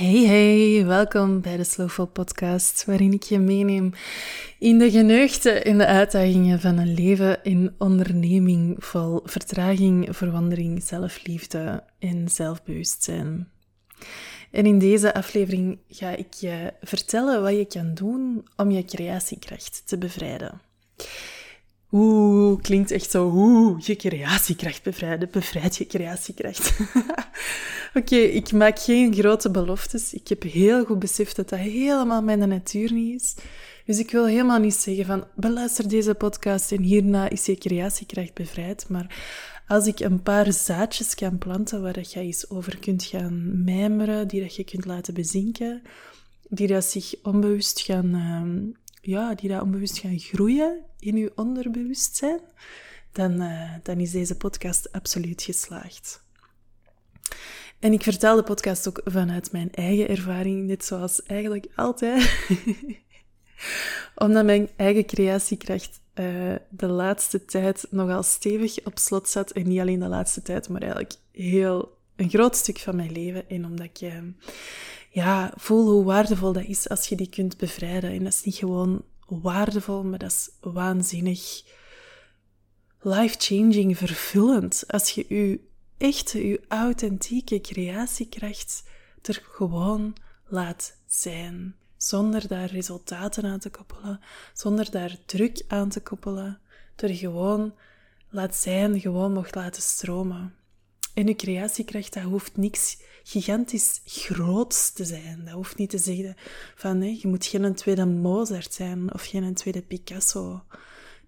Hey hey, welkom bij de Slowful Podcast, waarin ik je meeneem in de geneugten en de uitdagingen van een leven in onderneming vol vertraging, verwondering, zelfliefde en zelfbewustzijn. En in deze aflevering ga ik je vertellen wat je kan doen om je creatiekracht te bevrijden. Oeh, klinkt echt zo. Oeh, je creatiekracht bevrijden. Bevrijd je creatiekracht. Oké, ik maak geen grote beloftes. Ik heb heel goed beseft dat dat helemaal mijn natuur niet is. Dus ik wil helemaal niet zeggen van beluister deze podcast en hierna is je creatiekracht bevrijd. Maar als ik een paar zaadjes kan planten waar dat je eens over kunt gaan mijmeren, die dat je kunt laten bezinken, die dat zich onbewust gaan ehm, ja, die daar onbewust gaan groeien in je onderbewustzijn, dan, uh, dan is deze podcast absoluut geslaagd. En ik vertel de podcast ook vanuit mijn eigen ervaring, net zoals eigenlijk altijd. Omdat mijn eigen creatiekracht uh, de laatste tijd nogal stevig op slot zat. En niet alleen de laatste tijd, maar eigenlijk heel een groot stuk van mijn leven. En omdat ik uh, ja, voel hoe waardevol dat is als je die kunt bevrijden. En dat is niet gewoon waardevol, maar dat is waanzinnig life-changing, vervullend. Als je je echte, je authentieke creatiekracht er gewoon laat zijn. Zonder daar resultaten aan te koppelen, zonder daar druk aan te koppelen. Er gewoon laat zijn, gewoon mocht laten stromen. En je creatiekracht, dat hoeft niks gigantisch groots te zijn. Dat hoeft niet te zeggen van je moet geen tweede Mozart zijn of geen tweede Picasso.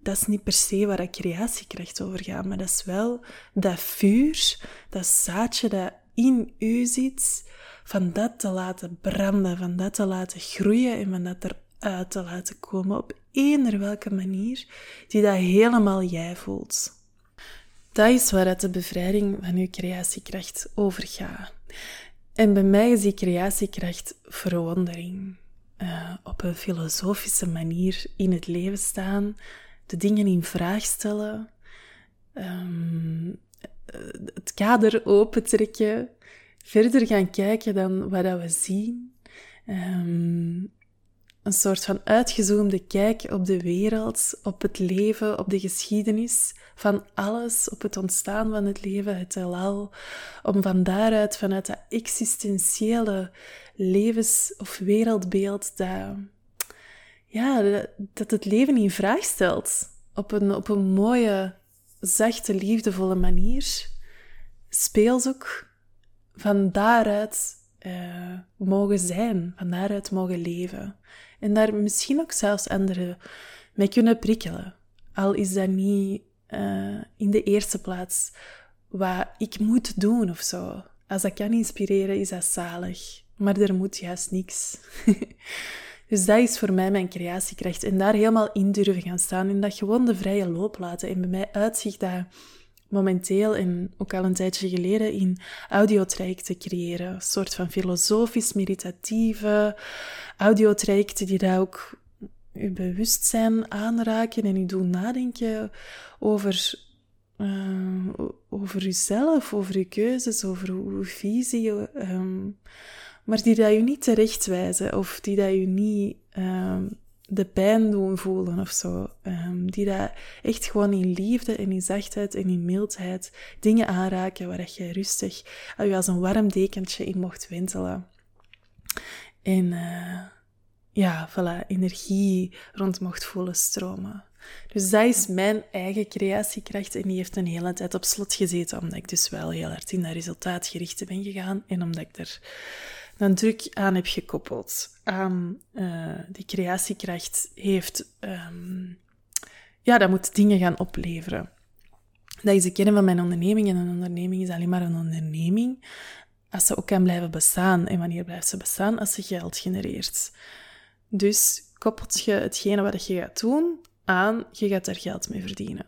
Dat is niet per se waar creatiekracht over gaat, maar dat is wel dat vuur, dat zaadje dat in u zit, van dat te laten branden, van dat te laten groeien en van dat eruit te laten komen op eender welke manier die dat helemaal jij voelt. Dat is waar de bevrijding van uw creatiekracht over gaat. En bij mij is die creatiekracht verwondering. Uh, op een filosofische manier in het leven staan, de dingen in vraag stellen, um, het kader opentrekken, verder gaan kijken dan wat we zien. Um, een soort van uitgezoomde kijk op de wereld, op het leven, op de geschiedenis van alles, op het ontstaan van het leven, het heelal, om van daaruit, vanuit dat existentiële levens- of wereldbeeld, dat, ja, dat het leven in vraag stelt, op een, op een mooie, zachte, liefdevolle manier, speels ook van daaruit uh, mogen zijn, van daaruit mogen leven. En daar misschien ook zelfs anderen mee kunnen prikkelen. Al is dat niet uh, in de eerste plaats wat ik moet doen of zo. Als dat kan inspireren, is dat zalig. Maar er moet juist niks. dus dat is voor mij mijn creatiekracht. En daar helemaal in durven gaan staan en dat gewoon de vrije loop laten. En bij mij uitzicht dat momenteel en ook al een tijdje geleden in audiotrajecten creëren. Een soort van filosofisch, meditatieve audiotrajecten die daar ook je bewustzijn aanraken en je doen nadenken over, uh, over jezelf, over je keuzes, over uw visie. Um, maar die dat je niet terechtwijzen of die dat je niet um, de pijn doen voelen of zo. Um, die dat echt gewoon in liefde en in zachtheid en in mildheid dingen aanraken waar je rustig je als een warm dekentje in mocht wentelen. En uh, ja, voilà, energie rond mocht voelen stromen. Dus dat is mijn eigen creatiekracht en die heeft een hele tijd op slot gezeten, omdat ik dus wel heel hard in dat resultaatgerichte ben gegaan en omdat ik er een druk aan heb gekoppeld. Aan uh, die creatiekracht heeft, um, ja, dat moet dingen gaan opleveren. Dat is de kern van mijn onderneming en een onderneming is alleen maar een onderneming als ze ook kan blijven bestaan. En wanneer blijft ze bestaan? Als ze geld genereert. Dus koppelt je hetgene wat je gaat doen aan, je gaat daar geld mee verdienen.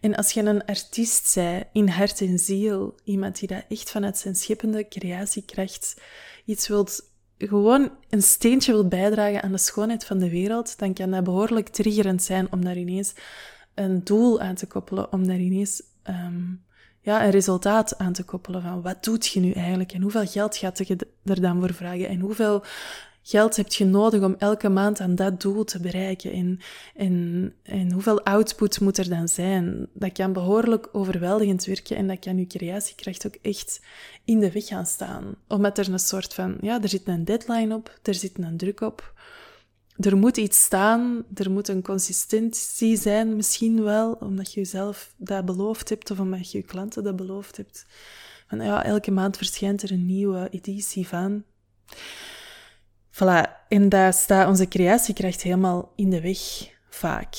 En als je een artiest zij in hart en ziel, iemand die dat echt vanuit zijn schippende creatiekracht iets wilt, gewoon een steentje wilt bijdragen aan de schoonheid van de wereld, dan kan dat behoorlijk triggerend zijn om daar ineens een doel aan te koppelen, om daar ineens um, ja, een resultaat aan te koppelen van wat doet je nu eigenlijk en hoeveel geld gaat je er dan voor vragen? En hoeveel geld heb je nodig om elke maand aan dat doel te bereiken en, en, en hoeveel output moet er dan zijn. Dat kan behoorlijk overweldigend werken en dat kan je creatiekracht ook echt in de weg gaan staan. Omdat er een soort van, ja, er zit een deadline op, er zit een druk op er moet iets staan, er moet een consistentie zijn, misschien wel, omdat je jezelf dat beloofd hebt of omdat je je klanten dat beloofd hebt. Van ja, elke maand verschijnt er een nieuwe editie van. Voilà, en daar staat onze creatiekracht helemaal in de weg, vaak.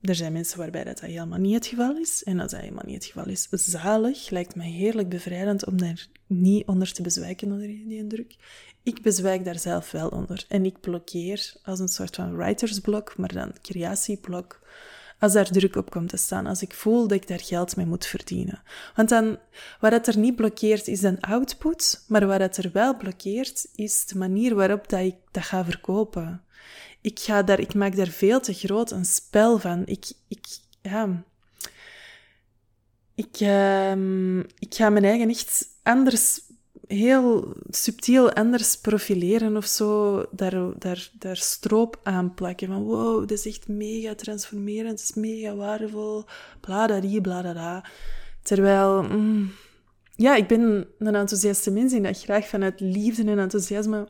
Er zijn mensen waarbij dat, helemaal niet het geval is. En als dat helemaal niet het geval is, zalig, lijkt mij heerlijk bevrijdend om daar niet onder te bezwijken onder die druk. Ik bezwijk daar zelf wel onder. En ik blokkeer als een soort van writersblok, maar dan creatieblok, als daar druk op komt te staan. Als ik voel dat ik daar geld mee moet verdienen. Want dan, wat het er niet blokkeert, is een output. Maar wat het er wel blokkeert, is de manier waarop dat ik dat ga verkopen. Ik, ga daar, ik maak daar veel te groot een spel van. Ik, ik, ja... Ik, uh, ik ga mijn eigen echt anders heel subtiel anders profileren of zo, daar, daar, daar stroop aan plakken. Van wow, dat is echt mega transformerend, het is mega waardevol, bladadie, bladada. Terwijl, mm, ja, ik ben een enthousiaste mens die dat graag vanuit liefde en enthousiasme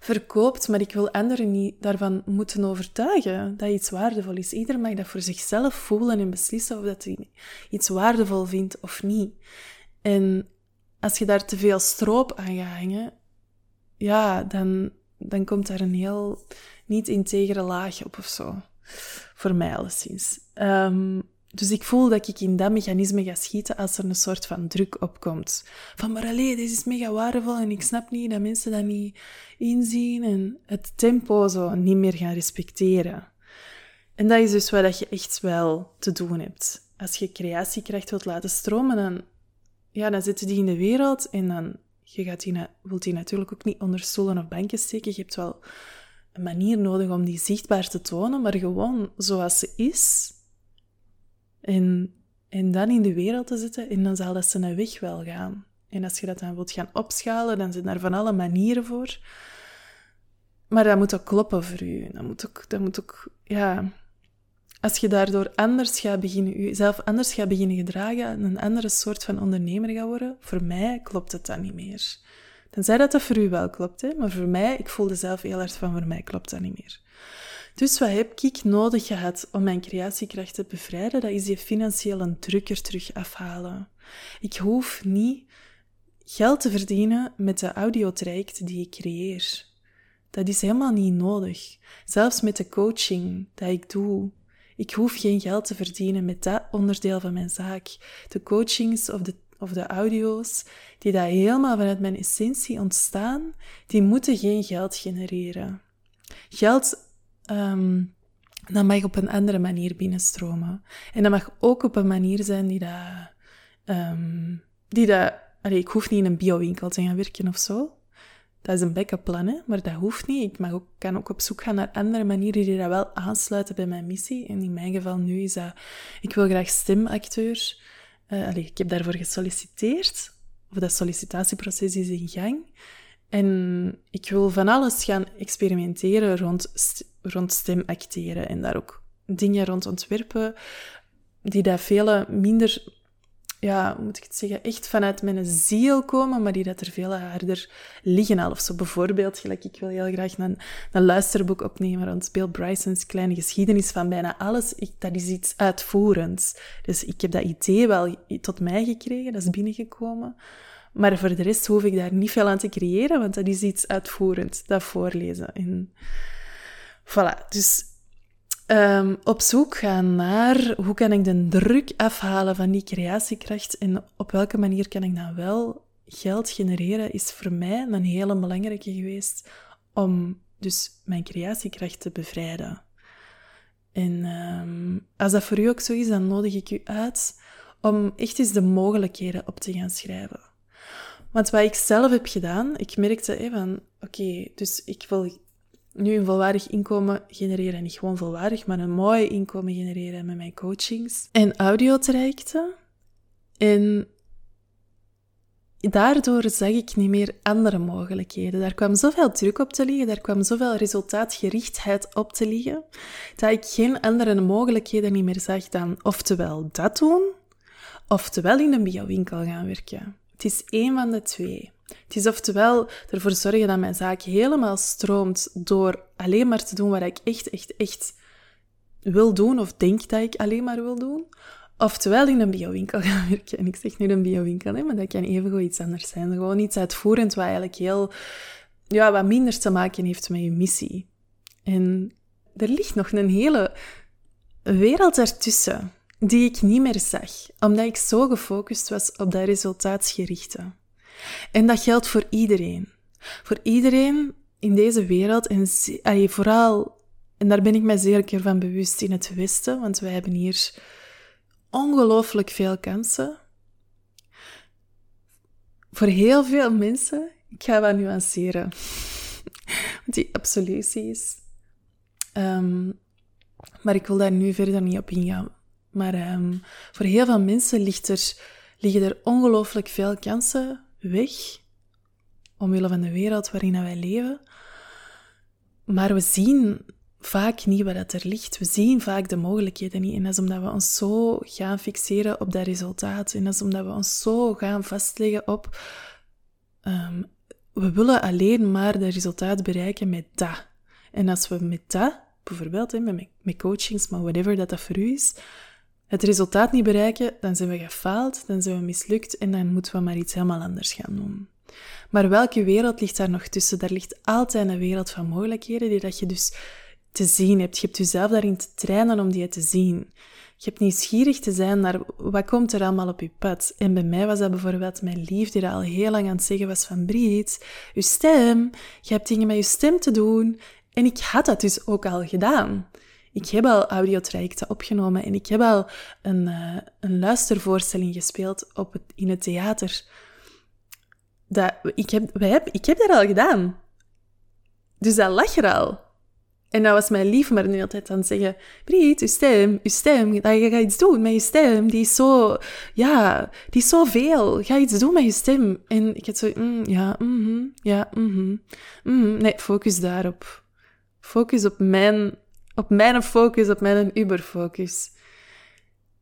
verkoopt, maar ik wil anderen niet daarvan moeten overtuigen dat iets waardevol is. Ieder mag dat voor zichzelf voelen en beslissen of dat hij iets waardevol vindt of niet. En als je daar te veel stroop aan gaat hangen, ja, dan, dan komt daar een heel niet integere laag op of zo. Voor mij alleszins. Um, dus ik voel dat ik in dat mechanisme ga schieten als er een soort van druk opkomt. Van, maar alleen, dit is mega waardevol en ik snap niet dat mensen dat niet inzien en het tempo zo niet meer gaan respecteren. En dat is dus wat je echt wel te doen hebt. Als je creatiekracht wilt laten stromen, dan ja, dan zitten die in de wereld en dan je gaat die, wilt die natuurlijk ook niet onder stoelen of banken steken. Je hebt wel een manier nodig om die zichtbaar te tonen, maar gewoon zoals ze is. En, en dan in de wereld te zetten en dan zal dat zijn weg wel gaan. En als je dat dan wilt gaan opschalen, dan zijn daar van alle manieren voor. Maar dat moet ook kloppen voor u. Dat moet ook, dat moet ook ja, als je daardoor anders gaat beginnen, jezelf anders gaat beginnen gedragen, een andere soort van ondernemer gaat worden, voor mij klopt het dan niet meer. Tenzij dat dat voor u wel klopt, hè? maar voor mij, ik voelde zelf heel hard van, voor mij klopt dat niet meer. Dus wat heb ik nodig gehad om mijn creatiekracht te bevrijden? Dat is die financiële drukker terug afhalen. Ik hoef niet geld te verdienen met de audiotraject die ik creëer. Dat is helemaal niet nodig. Zelfs met de coaching dat ik doe, ik hoef geen geld te verdienen met dat onderdeel van mijn zaak. De coachings of de, of de audio's, die daar helemaal vanuit mijn essentie ontstaan, die moeten geen geld genereren. Geld, um, dat mag op een andere manier binnenstromen. En dat mag ook op een manier zijn die dat... Um, die dat ik hoef niet in een biowinkel te gaan werken of zo. Dat is een backup plan, hè? maar dat hoeft niet. Ik mag ook, kan ook op zoek gaan naar andere manieren die dat wel aansluiten bij mijn missie. En in mijn geval nu is dat, ik wil graag stemacteur. Uh, ik heb daarvoor gesolliciteerd. Of dat sollicitatieproces is in gang. En ik wil van alles gaan experimenteren rond, rond stemacteren. En daar ook dingen rond ontwerpen die dat vele minder ja, moet ik het zeggen, echt vanuit mijn ziel komen, maar die dat er veel harder liggen al. Of zo bijvoorbeeld, gelijk, ik wil heel graag een, een luisterboek opnemen rond Bill Bryson's kleine geschiedenis van bijna alles. Ik, dat is iets uitvoerends. Dus ik heb dat idee wel tot mij gekregen, dat is binnengekomen. Maar voor de rest hoef ik daar niet veel aan te creëren, want dat is iets uitvoerends, dat voorlezen. En voilà, dus um, op zoek gaan naar hoe kan ik de druk afhalen van die creatiekracht en op welke manier kan ik dan wel geld genereren, is voor mij een hele belangrijke geweest om dus mijn creatiekracht te bevrijden. En um, als dat voor u ook zo is, dan nodig ik u uit om echt eens de mogelijkheden op te gaan schrijven. Want wat ik zelf heb gedaan, ik merkte van, oké, dus ik wil nu een volwaardig inkomen genereren. Niet gewoon volwaardig, maar een mooi inkomen genereren met mijn coachings. En audiotrajecten. En daardoor zag ik niet meer andere mogelijkheden. Daar kwam zoveel druk op te liggen, daar kwam zoveel resultaatgerichtheid op te liggen, dat ik geen andere mogelijkheden niet meer zag dan oftewel dat doen, oftewel in een biowinkel gaan werken. Het is één van de twee. Het is oftewel ervoor zorgen dat mijn zaak helemaal stroomt door alleen maar te doen wat ik echt, echt, echt wil doen of denk dat ik alleen maar wil doen. Oftewel in een biowinkel gaan werken. En ik zeg nu een biowinkel, maar dat kan even iets anders zijn. Gewoon iets uitvoerend wat eigenlijk heel, ja, wat minder te maken heeft met je missie. En er ligt nog een hele wereld ertussen die ik niet meer zag, omdat ik zo gefocust was op dat resultaatsgerichte. En dat geldt voor iedereen. Voor iedereen in deze wereld en vooral, en daar ben ik mij zeker van bewust in het Westen, want wij hebben hier ongelooflijk veel kansen. Voor heel veel mensen, ik ga wat nuanceren, want die absoluties. Um, maar ik wil daar nu verder niet op ingaan. Maar um, voor heel veel mensen ligt er, liggen er ongelooflijk veel kansen weg, omwille van de wereld waarin wij leven. Maar we zien vaak niet wat er ligt. We zien vaak de mogelijkheden niet. En dat is omdat we ons zo gaan fixeren op dat resultaat. En dat is omdat we ons zo gaan vastleggen op... Um, we willen alleen maar dat resultaat bereiken met dat. En als we met dat, bijvoorbeeld met, met coachings, maar whatever dat dat voor u is, het resultaat niet bereiken, dan zijn we gefaald, dan zijn we mislukt en dan moeten we maar iets helemaal anders gaan doen. Maar welke wereld ligt daar nog tussen? Daar ligt altijd een wereld van mogelijkheden die dat je dus te zien hebt. Je hebt jezelf daarin te trainen om die te zien. Je hebt nieuwsgierig te zijn naar wat komt er allemaal op je pad. En bij mij was dat bijvoorbeeld mijn lief, die al heel lang aan het zeggen was van Briet, je stem, je hebt dingen met je stem te doen. En ik had dat dus ook al gedaan. Ik heb al audiotrajecten opgenomen en ik heb al een, uh, een luistervoorstelling gespeeld op in het theater. Dat, ik, heb, wij heb, ik heb dat al gedaan. Dus dat lag er al. En dat was mijn lief maar nu altijd aan het zeggen, Briet, je stem, je stem, je gaat iets doen met je stem. Die is zo, ja, die is zoveel. Ga iets doen met je stem. En ik had zo, mm, ja, mm ja, mm mm Nee, focus daarop. Focus op mijn, op mijn focus, op mijn Uber-focus.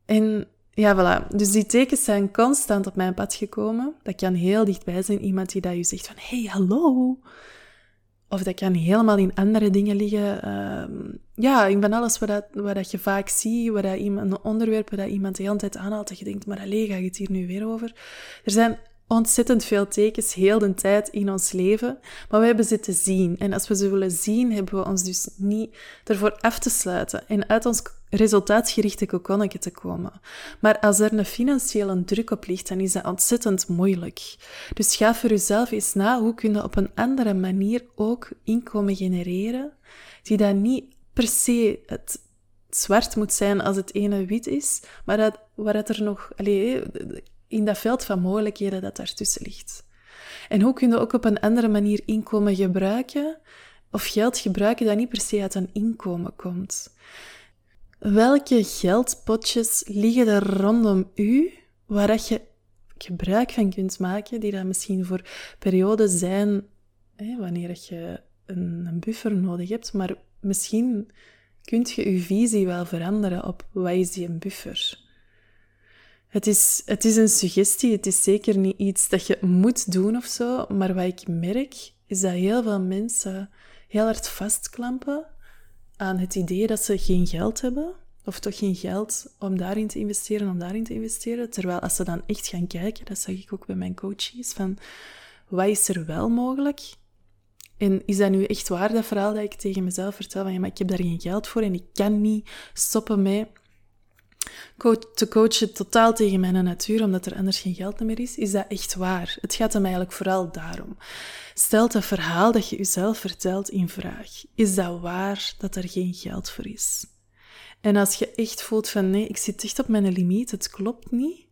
En ja, voilà. Dus die tekens zijn constant op mijn pad gekomen. Dat kan heel dichtbij zijn. Iemand die dat je zegt van, hey, hallo. Of dat kan helemaal in andere dingen liggen. Uh, ja, in van alles wat, dat, wat dat je vaak ziet, wat dat iemand, een onderwerp dat iemand de hele tijd aanhaalt, dat je denkt, maar ga je het hier nu weer over? Er zijn ontzettend veel tekens heel de tijd in ons leven, maar we hebben ze te zien. En als we ze willen zien, hebben we ons dus niet ervoor af te sluiten en uit ons resultaatgerichte kokonnetje te komen. Maar als er een financiële druk op ligt, dan is dat ontzettend moeilijk. Dus ga voor jezelf eens na, hoe kun je op een andere manier ook inkomen genereren, die dan niet per se het zwart moet zijn als het ene wit is, maar dat, waar het er nog... Allez, in dat veld van mogelijkheden dat daartussen ligt. En hoe kun je ook op een andere manier inkomen gebruiken of geld gebruiken dat niet per se uit een inkomen komt. Welke geldpotjes liggen er rondom u waar dat je gebruik van kunt maken, die dan misschien voor perioden zijn hè, wanneer je een, een buffer nodig hebt, maar misschien kunt je je visie wel veranderen op wat is die een buffer. Het is, het is een suggestie, het is zeker niet iets dat je moet doen of zo, maar wat ik merk is dat heel veel mensen heel hard vastklampen aan het idee dat ze geen geld hebben, of toch geen geld om daarin te investeren, om daarin te investeren. Terwijl als ze dan echt gaan kijken, dat zag ik ook bij mijn coaches, van wat is er wel mogelijk? En is dat nu echt waar, dat verhaal dat ik tegen mezelf vertel, van ja, maar ik heb daar geen geld voor en ik kan niet stoppen met te coachen totaal tegen mijn natuur, omdat er anders geen geld meer is, is dat echt waar. Het gaat hem eigenlijk vooral daarom. Stelt het verhaal dat je jezelf vertelt in vraag. Is dat waar dat er geen geld voor is? En als je echt voelt van nee, ik zit echt op mijn limiet, het klopt niet,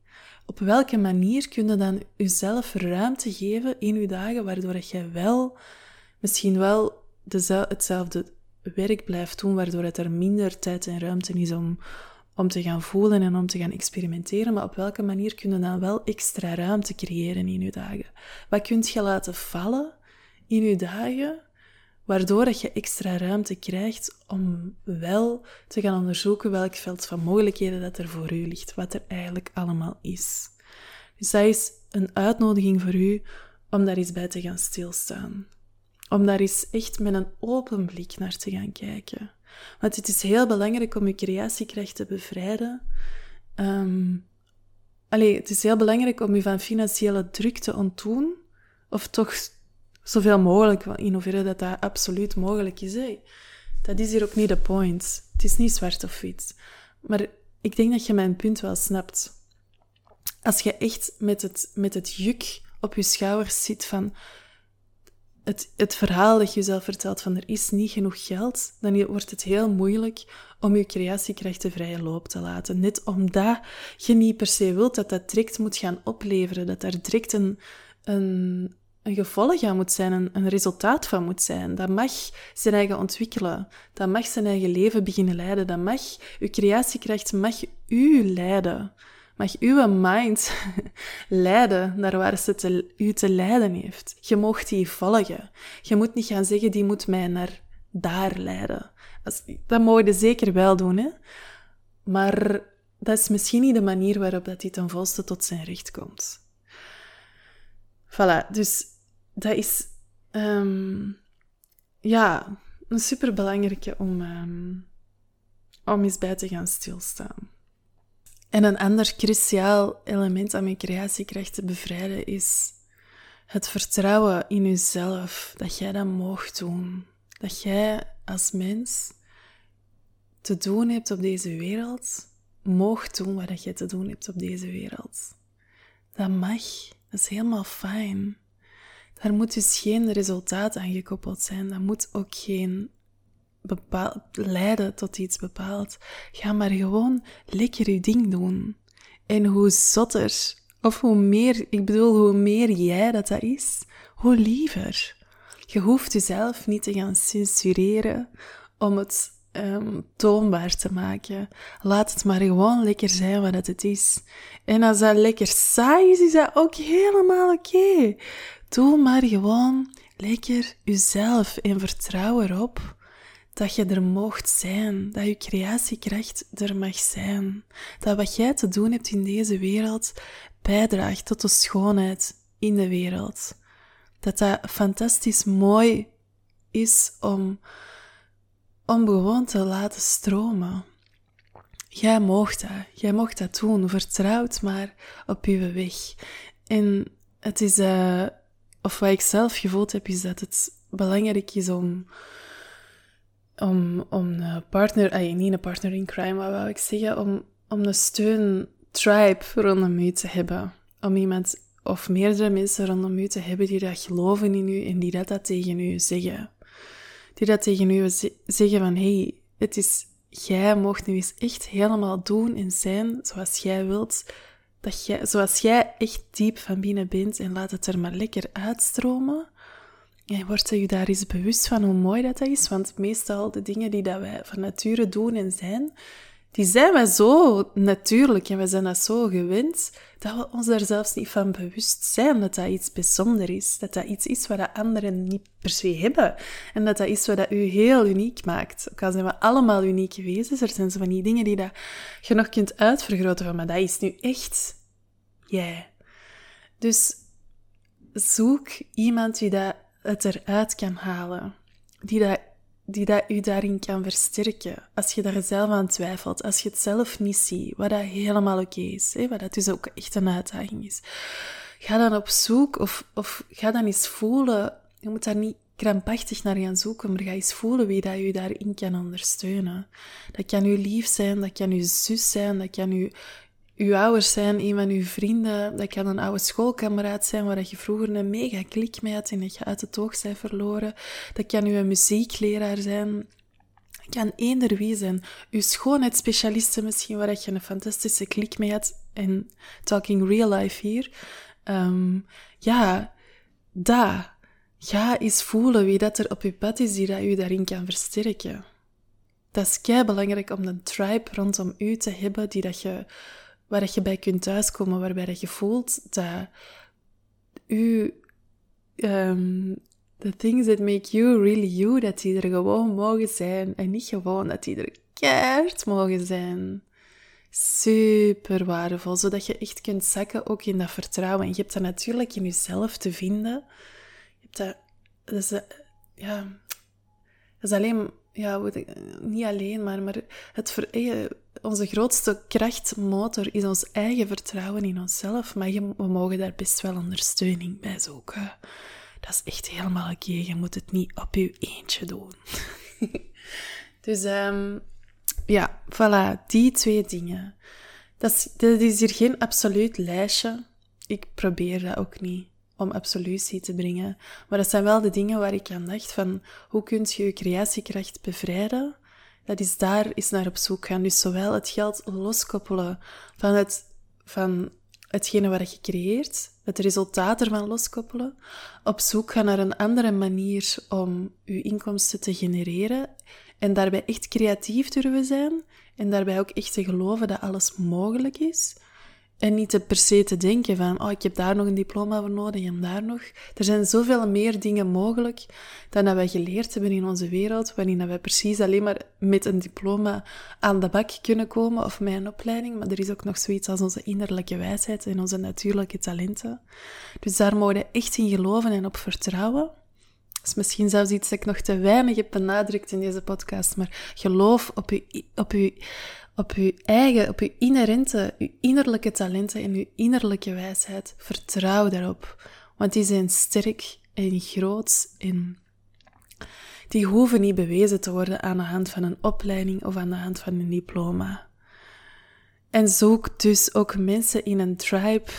op welke manier kun je dan jezelf ruimte geven in je dagen, waardoor je wel, misschien wel hetzelfde werk blijft doen, waardoor het er minder tijd en ruimte is om om te gaan voelen en om te gaan experimenteren, maar op welke manier kun je dan wel extra ruimte creëren in je dagen? Wat kunt je laten vallen in je dagen, waardoor dat je extra ruimte krijgt om wel te gaan onderzoeken welk veld van mogelijkheden dat er voor u ligt, wat er eigenlijk allemaal is. Dus dat is een uitnodiging voor u om daar eens bij te gaan stilstaan. Om daar eens echt met een open blik naar te gaan kijken. Want het is heel belangrijk om je creatiekracht te bevrijden. Um, allee, het is heel belangrijk om je van financiële druk te ontdoen. Of toch zoveel mogelijk, in hoeverre dat dat absoluut mogelijk is. Dat is hier ook niet de point. Het is niet zwart of wit. Maar ik denk dat je mijn punt wel snapt. Als je echt met het, met het juk op je schouders zit van het, het verhaal dat je jezelf vertelt van er is niet genoeg geld, dan wordt het heel moeilijk om je creatiekracht de vrije loop te laten. Net omdat je niet per se wilt dat dat direct moet gaan opleveren, dat daar direct een, een, een gevolg aan moet zijn, een, een resultaat van moet zijn. Dat mag zijn eigen ontwikkelen. Dat mag zijn eigen leven beginnen leiden. Dat mag, uw creatiekracht mag u leiden. Mag uw mind leiden naar waar ze te, u te leiden heeft. Je mocht die volgen. Je moet niet gaan zeggen, die moet mij naar daar leiden. Dat mogen je zeker wel doen, hè. Maar dat is misschien niet de manier waarop dat hij ten volste tot zijn recht komt. Voilà, dus dat is um, ja, een superbelangrijke om, um, om eens bij te gaan stilstaan. En een ander cruciaal element aan mijn creatiekracht te bevrijden is het vertrouwen in jezelf, dat jij dat mocht doen. Dat jij als mens te doen hebt op deze wereld, mocht doen wat je te doen hebt op deze wereld. Dat mag, dat is helemaal fijn. Daar moet dus geen resultaat aan gekoppeld zijn. Dat moet ook geen bepaald, leiden tot iets bepaald. Ga maar gewoon lekker je ding doen. En hoe zotter, of hoe meer, ik bedoel, hoe meer jij dat dat is, hoe liever. Je hoeft jezelf niet te gaan censureren om het um, toonbaar te maken. Laat het maar gewoon lekker zijn wat het is. En als dat lekker saai is, is dat ook helemaal oké. Doe maar gewoon lekker jezelf en vertrouw erop dat je er mocht zijn, dat je creatiekracht er mag zijn, dat wat jij te doen hebt in deze wereld bijdraagt tot de schoonheid in de wereld. Dat dat fantastisch mooi is om, om gewoon te laten stromen. Jij mocht dat, jij mocht dat doen, vertrouwd maar op je weg. En het is, uh, of wat ik zelf gevoeld heb, is dat het belangrijk is om om, om een partner, ay, niet een partner in crime, wat wou ik zeggen, om, om een steun tribe rondom u te hebben. Om iemand of meerdere mensen rondom u te hebben die dat geloven in u en die dat, dat tegen u zeggen. Die dat tegen u zeggen van, hey, het is, jij mocht nu eens echt helemaal doen en zijn zoals jij wilt. Dat jij, zoals jij echt diep van binnen bent en laat het er maar lekker uitstromen. En wordt je daar eens bewust van hoe mooi dat, is? Want meestal de dingen die dat wij van nature doen en zijn, die zijn wij zo natuurlijk en we zijn dat zo gewend, dat we ons daar zelfs niet van bewust zijn dat dat iets bijzonder is. Dat dat iets is wat anderen niet per se hebben. En dat dat is wat dat u heel uniek maakt. Ook al zijn we allemaal unieke wezens, er zijn zo van die dingen die dat je nog kunt uitvergroten van, maar dat is nu echt jij. Dus zoek iemand die dat het eruit kan halen. Die dat, die dat u daarin kan versterken. Als je daar zelf aan twijfelt. Als je het zelf niet ziet. Wat dat helemaal oké is. Hè? Wat dat dus ook echt een uitdaging is. Ga dan op zoek of, of ga dan eens voelen. Je moet daar niet krampachtig naar gaan zoeken, maar ga eens voelen wie dat u daarin kan ondersteunen. Dat kan uw lief zijn, dat kan uw zus zijn, dat kan uw uw ouders zijn, een van uw vrienden. Dat kan een oude schoolkameraad zijn waar je vroeger een mega klik mee had en dat je uit het oog bent verloren. Dat kan uw muziekleraar zijn. Dat kan eender wie zijn. Uw schoonheidsspecialiste misschien, waar je een fantastische klik mee had. En talking real life hier. Um, ja, daar. Ga eens voelen wie dat er op je pad is die dat u daarin kan versterken. dat is kei belangrijk om een tribe rondom u te hebben die dat je, waar je bij kunt thuiskomen, waarbij je voelt dat u, um, the things that make you really you, dat die er gewoon mogen zijn en niet gewoon dat die er keihard mogen zijn. Super waardevol, zodat je echt kunt zakken ook in dat vertrouwen. En je hebt dat natuurlijk in jezelf te vinden. Je hebt dat, dat is, ja, dat is alleen ja, niet alleen, maar, maar het eh, onze grootste krachtmotor is ons eigen vertrouwen in onszelf. Maar we mogen daar best wel ondersteuning bij zoeken. Dat is echt helemaal oké. Je moet het niet op je eentje doen. dus um, ja, voilà, die twee dingen. Dat is, dat is hier geen absoluut lijstje. Ik probeer dat ook niet om absolutie te brengen. Maar dat zijn wel de dingen waar ik aan dacht van hoe kun je je creatiekracht bevrijden? Dat is daar is naar op zoek gaan. Dus zowel het geld loskoppelen van, het, van hetgene wat je creëert, het resultaat ervan loskoppelen, op zoek gaan naar een andere manier om je inkomsten te genereren en daarbij echt creatief durven zijn en daarbij ook echt te geloven dat alles mogelijk is. En niet te per se te denken van, oh, ik heb daar nog een diploma voor nodig en daar nog. Er zijn zoveel meer dingen mogelijk dan dat wij geleerd hebben in onze wereld, waarin wij precies alleen maar met een diploma aan de bak kunnen komen of met een opleiding. Maar er is ook nog zoiets als onze innerlijke wijsheid en onze natuurlijke talenten. Dus daar mogen we echt in geloven en op vertrouwen. Dat is misschien zelfs iets dat ik nog te weinig heb benadrukt in deze podcast, maar geloof op je, op je op je eigen, op je inherente, je innerlijke talenten en je innerlijke wijsheid. Vertrouw daarop. Want die zijn sterk en groot en die hoeven niet bewezen te worden aan de hand van een opleiding of aan de hand van een diploma. En zoek dus ook mensen in een tribe.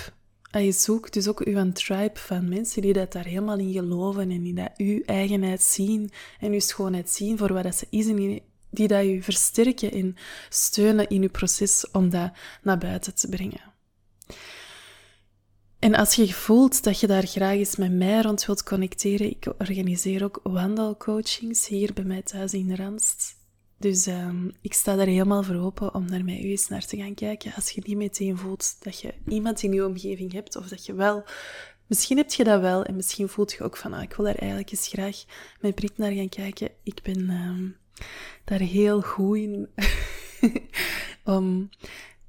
Je zoekt dus ook uw tribe van mensen die dat daar helemaal in geloven en die dat uw eigenheid zien en uw schoonheid zien voor wat dat ze is in die dat je versterken en steunen in je proces om dat naar buiten te brengen. En als je voelt dat je daar graag eens met mij rond wilt connecteren, ik organiseer ook wandelcoachings hier bij mij thuis in Randst. Dus um, ik sta daar helemaal voor open om naar mij eens naar te gaan kijken. Als je niet meteen voelt dat je iemand in je omgeving hebt, of dat je wel Misschien heb je dat wel en misschien voelt je ook van, ah, ik wil daar eigenlijk eens graag met Brit naar gaan kijken. Ik ben um, daar heel goed in om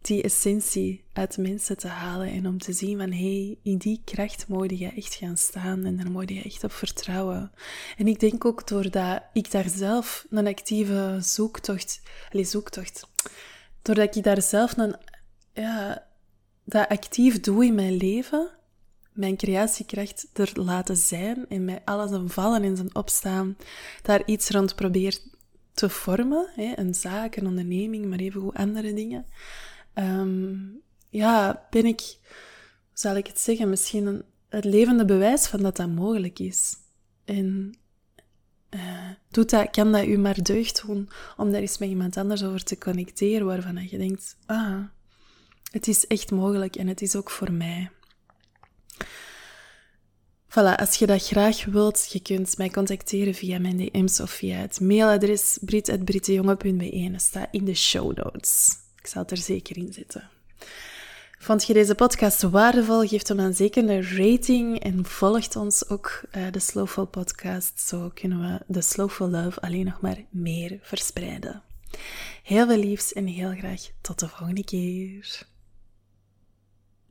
die essentie uit mensen te halen en om te zien van hé, hey, in die kracht moet je echt gaan staan en daar moet je echt op vertrouwen. En ik denk ook doordat ik daar zelf een actieve zoektocht, allez, zoektocht, doordat ik daar zelf een, ja, dat actief doe in mijn leven, mijn creatiekracht er laten zijn en met alles een vallen en zijn opstaan, daar iets rond probeer te vormen. Hè, een zaak, een onderneming, maar even hoe andere dingen. Um, ja, ben ik, zal ik het zeggen, misschien een, het levende bewijs van dat dat mogelijk is. En uh, doet dat, kan dat u maar deugd doen om daar eens met iemand anders over te connecteren, waarvan je denkt, ah, het is echt mogelijk en het is ook voor mij. Voilà, als je dat graag wilt, je kunt mij contacteren via mijn DM's of via het mailadres brit.brittejonge.be. Dat staat in de show notes. Ik zal het er zeker in zetten. Vond je deze podcast waardevol? Geef hem dan zeker een rating en volgt ons ook uh, de Slowful podcast. Zo kunnen we de Slowful Love alleen nog maar meer verspreiden. Heel veel liefs en heel graag tot de volgende keer.